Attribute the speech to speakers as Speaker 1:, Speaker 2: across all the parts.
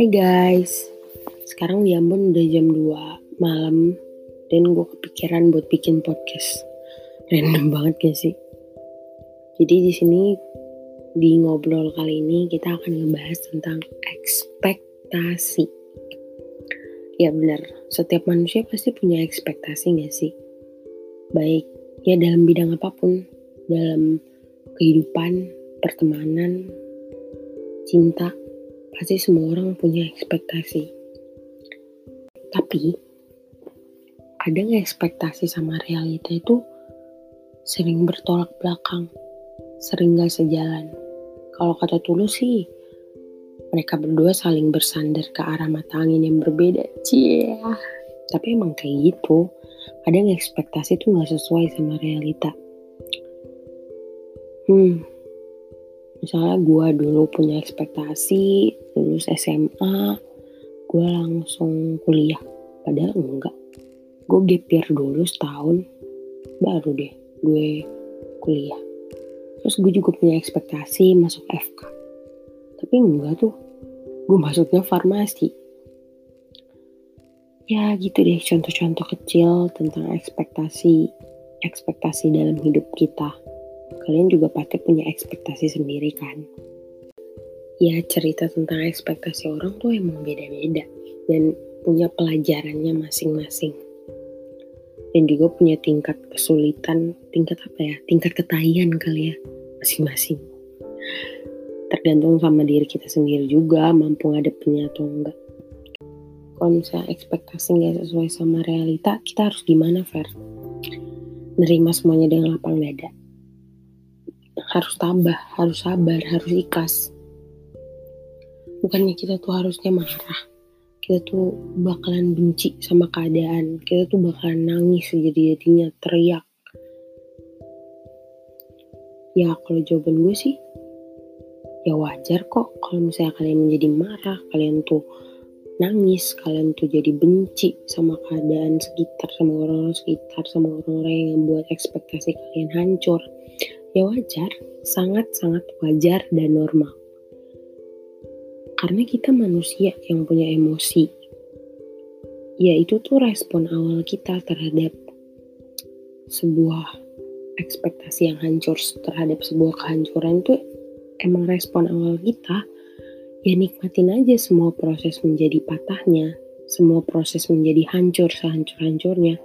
Speaker 1: Hai guys, sekarang di Ambon udah jam 2 malam dan gue kepikiran buat bikin podcast. Random banget gak sih? Jadi di sini di ngobrol kali ini kita akan ngebahas tentang ekspektasi. Ya benar, setiap manusia pasti punya ekspektasi gak sih? Baik, ya dalam bidang apa pun, dalam kehidupan, pertemanan, cinta, pasti semua orang punya ekspektasi. Tapi, ada nggak ekspektasi sama realita itu sering bertolak belakang, sering gak sejalan. Kalau kata Tulus sih, mereka berdua saling bersandar ke arah mata angin yang berbeda. Cie, tapi emang kayak gitu. Kadang ekspektasi tuh gak sesuai sama realita. Hmm, misalnya gue dulu punya ekspektasi lulus SMA gue langsung kuliah. Padahal enggak. Gue gapir dulu setahun baru deh gue kuliah. Terus gue juga punya ekspektasi masuk FK tapi enggak tuh. Gue masuknya farmasi. Ya gitu deh contoh-contoh kecil tentang ekspektasi ekspektasi dalam hidup kita kalian juga pasti punya ekspektasi sendiri kan? Ya cerita tentang ekspektasi orang tuh emang beda-beda dan punya pelajarannya masing-masing. Dan juga punya tingkat kesulitan, tingkat apa ya? Tingkat ketahian kali ya, masing-masing. Tergantung sama diri kita sendiri juga, mampu ngadepinnya atau enggak. Kalau misalnya ekspektasi nggak sesuai sama realita, kita harus gimana, Fer? Nerima semuanya dengan lapang dada harus tabah, harus sabar, harus ikhlas. Bukannya kita tuh harusnya marah. Kita tuh bakalan benci sama keadaan. Kita tuh bakalan nangis jadi-jadinya teriak. Ya kalau jawaban gue sih, ya wajar kok kalau misalnya kalian menjadi marah, kalian tuh nangis, kalian tuh jadi benci sama keadaan sekitar, sama orang-orang sekitar, sama orang-orang yang membuat ekspektasi kalian hancur ya wajar, sangat-sangat wajar dan normal. Karena kita manusia yang punya emosi. Ya itu tuh respon awal kita terhadap sebuah ekspektasi yang hancur terhadap sebuah kehancuran itu emang respon awal kita ya nikmatin aja semua proses menjadi patahnya semua proses menjadi hancur sehancur-hancurnya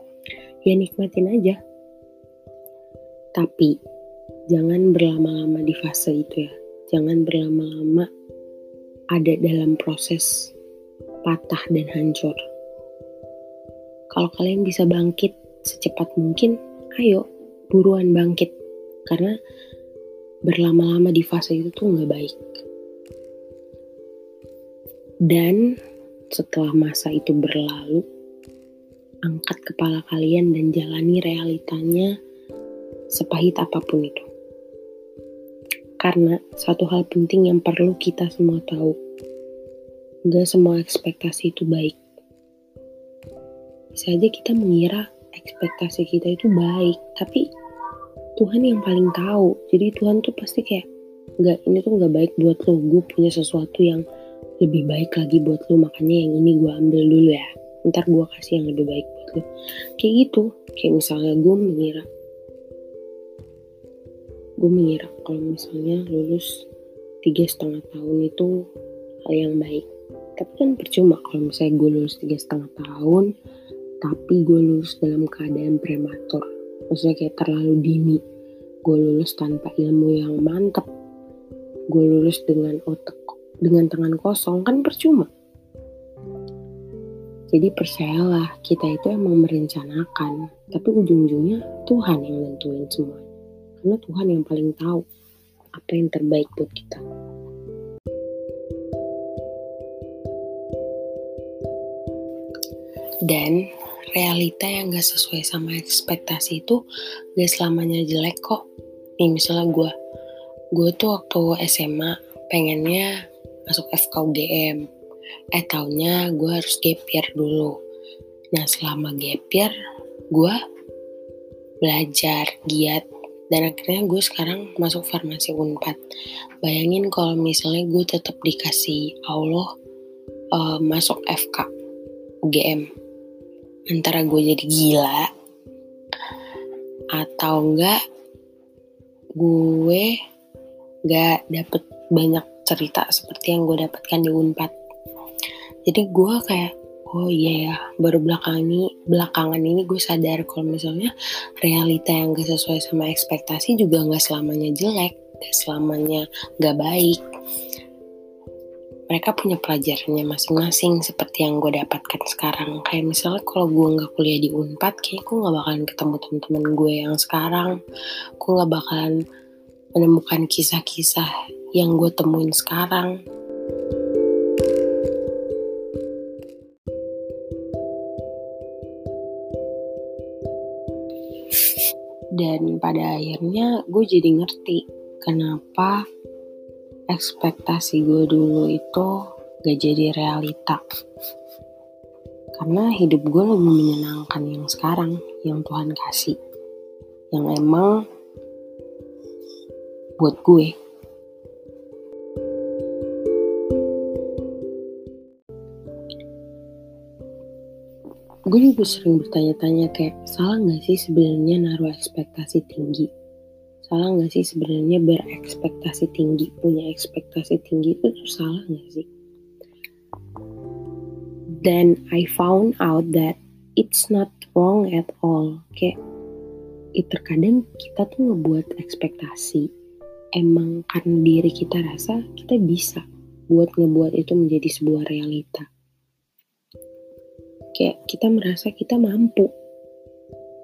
Speaker 1: ya nikmatin aja tapi jangan berlama-lama di fase itu ya. Jangan berlama-lama ada dalam proses patah dan hancur. Kalau kalian bisa bangkit secepat mungkin, ayo buruan bangkit. Karena berlama-lama di fase itu tuh nggak baik. Dan setelah masa itu berlalu, angkat kepala kalian dan jalani realitanya sepahit apa pun itu. Karena satu hal penting yang perlu kita semua tahu, gak semua ekspektasi itu baik. Bisa aja kita mengira ekspektasi kita itu baik, tapi Tuhan yang paling tahu. Jadi Tuhan tuh pasti kayak, gak ini tuh gak baik buat lo, gue punya sesuatu yang lebih baik lagi buat lo, makanya yang ini gue ambil dulu ya. Ntar gue kasih yang lebih baik buat lo. Kayak gitu, kayak misalnya gue mengira gue mengira kalau misalnya lulus tiga setengah tahun itu hal yang baik. Tapi kan percuma kalau misalnya gue lulus tiga setengah tahun tapi gue lulus dalam keadaan prematur. Maksudnya kayak terlalu dini. Gue lulus tanpa ilmu yang mantap gue lulus dengan otak dengan tangan kosong kan percuma. Jadi percayalah kita itu emang merencanakan. Tapi ujung-ujungnya Tuhan yang nentuin semua karena Tuhan yang paling tahu apa yang terbaik buat kita. Dan realita yang gak sesuai sama ekspektasi itu gak selamanya jelek kok. Nih misalnya gue, gue tuh waktu SMA pengennya masuk FKUGM. Eh taunya gue harus gap dulu. Nah selama gap gue belajar giat dan akhirnya gue sekarang masuk farmasi unpad. Bayangin kalau misalnya gue tetap dikasih Allah uh, masuk FK UGM antara gue jadi gila atau enggak gue gak dapet banyak cerita seperti yang gue dapatkan di Unpad. Jadi gue kayak oh iya ya baru belakang ini belakangan ini gue sadar kalau misalnya realita yang gak sesuai sama ekspektasi juga gak selamanya jelek gak selamanya gak baik. Mereka punya pelajarannya masing-masing seperti yang gue dapatkan sekarang. Kayak misalnya kalau gue nggak kuliah di unpad kayak gue nggak bakalan ketemu teman-teman gue yang sekarang. Gue nggak bakalan menemukan kisah-kisah yang gue temuin sekarang dan pada akhirnya gue jadi ngerti kenapa ekspektasi gue dulu itu gak jadi realita. Karena hidup gue lebih menyenangkan yang sekarang yang Tuhan kasih. Yang emang buat gue gue juga sering bertanya-tanya kayak salah nggak sih sebenarnya naruh ekspektasi tinggi? Salah nggak sih sebenarnya berekspektasi tinggi punya ekspektasi tinggi itu tuh salah nggak sih? Then I found out that it's not wrong at all. Kayak itu terkadang kita tuh ngebuat ekspektasi. Emang karena diri kita rasa kita bisa buat ngebuat itu menjadi sebuah realita kayak kita merasa kita mampu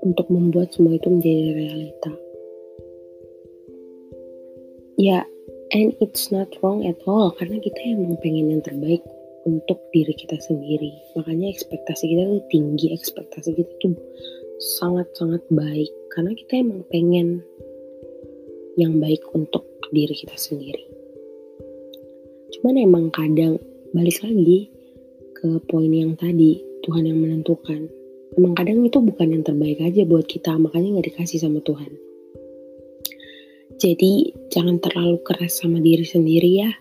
Speaker 1: untuk membuat semua itu menjadi realita. Ya, and it's not wrong at all karena kita emang pengen yang terbaik untuk diri kita sendiri. Makanya ekspektasi kita tuh tinggi, ekspektasi kita tuh sangat-sangat baik karena kita emang pengen yang baik untuk diri kita sendiri. Cuman emang kadang balik lagi ke poin yang tadi Tuhan yang menentukan. Emang kadang itu bukan yang terbaik aja buat kita, makanya nggak dikasih sama Tuhan. Jadi jangan terlalu keras sama diri sendiri ya.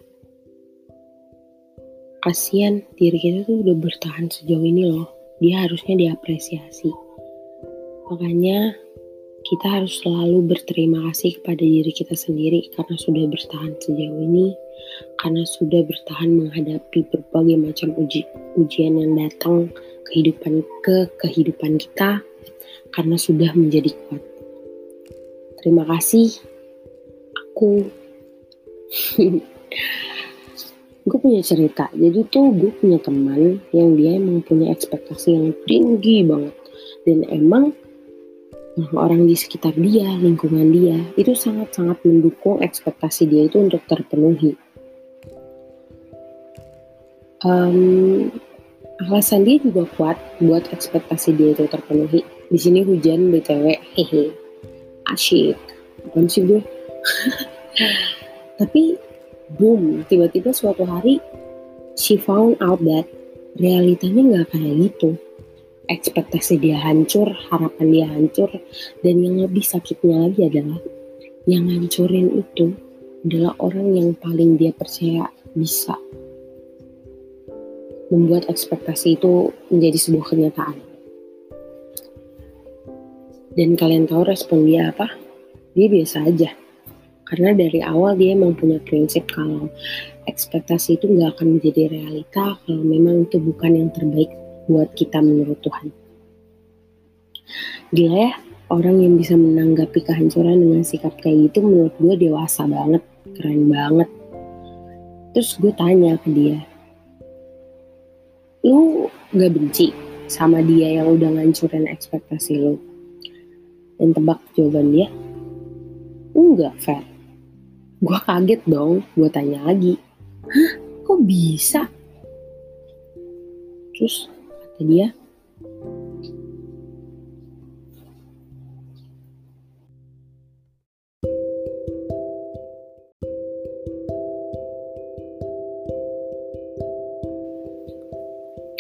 Speaker 1: Kasian diri kita tuh udah bertahan sejauh ini loh. Dia harusnya diapresiasi. Makanya kita harus selalu berterima kasih kepada diri kita sendiri karena sudah bertahan sejauh ini, karena sudah bertahan menghadapi berbagai macam uji, ujian yang datang kehidupan ke kehidupan kita karena sudah menjadi kuat. Terima kasih. Aku gue punya cerita. Jadi tuh gue punya teman yang dia emang punya ekspektasi yang tinggi banget dan emang orang di sekitar dia, lingkungan dia itu sangat-sangat mendukung ekspektasi dia itu untuk terpenuhi. Um, alasan dia juga kuat buat ekspektasi dia itu terpenuhi. Di sini hujan btw, hehe, asyik. Apa sih gue? Tapi boom, tiba-tiba suatu hari she found out that realitanya nggak kayak gitu. Ekspektasi dia hancur, harapan dia hancur, dan yang lebih sakitnya lagi adalah yang ngancurin itu adalah orang yang paling dia percaya bisa membuat ekspektasi itu menjadi sebuah kenyataan. Dan kalian tahu respon dia apa? Dia biasa aja. Karena dari awal dia emang punya prinsip kalau ekspektasi itu nggak akan menjadi realita kalau memang itu bukan yang terbaik buat kita menurut Tuhan. Gila ya, orang yang bisa menanggapi kehancuran dengan sikap kayak gitu menurut gue dewasa banget, keren banget. Terus gue tanya ke dia, lu gak benci sama dia yang udah ngancurin ekspektasi lu? Dan tebak jawaban dia, enggak fair. Gue kaget dong, gue tanya lagi, hah kok bisa? Terus kata dia,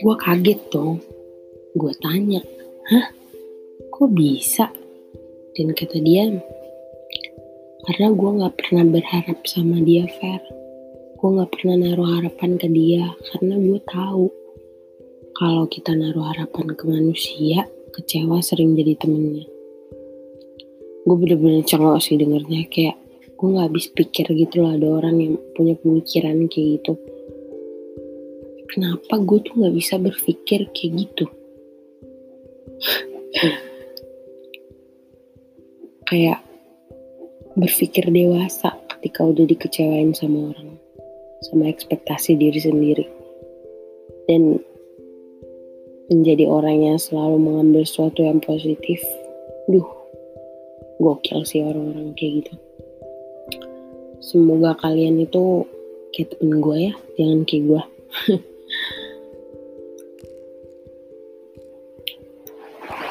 Speaker 1: Gue kaget dong. Gue tanya, hah? Kok bisa? Dan kata dia, karena gue gak pernah berharap sama dia fair. gue gak pernah naruh harapan ke dia karena gue tahu kalau kita naruh harapan ke manusia kecewa sering jadi temennya gue bener-bener cengok sih dengernya kayak gue nggak habis pikir gitu loh ada orang yang punya pemikiran kayak gitu kenapa gue tuh nggak bisa berpikir kayak gitu? Kayak berpikir dewasa ketika udah dikecewain sama orang sama ekspektasi diri sendiri. Dan menjadi orang yang selalu mengambil sesuatu yang positif duh gokil sih orang-orang kayak gitu. Semoga kalian itu kayak temen gue ya jangan kayak gue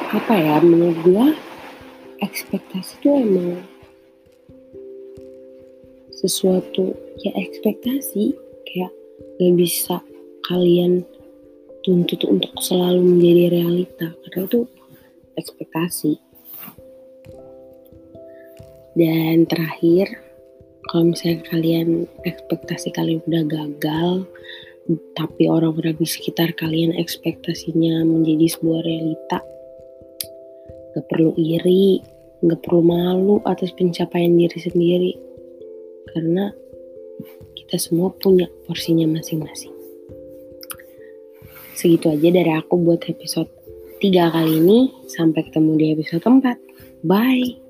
Speaker 1: apa ya menurut gue ekspektasi itu emang sesuatu ya ekspektasi. Kayak gak bisa kalian tuntut untuk selalu menjadi realita karena itu ekspektasi. Dan terakhir, kalau misalnya kalian ekspektasi kalian udah gagal, tapi orang-orang di sekitar kalian ekspektasinya menjadi sebuah realita, gak perlu iri, gak perlu malu atas pencapaian diri sendiri, karena kita semua punya porsinya masing-masing. Segitu aja dari aku buat episode 3 kali ini. Sampai ketemu di episode 4. Bye!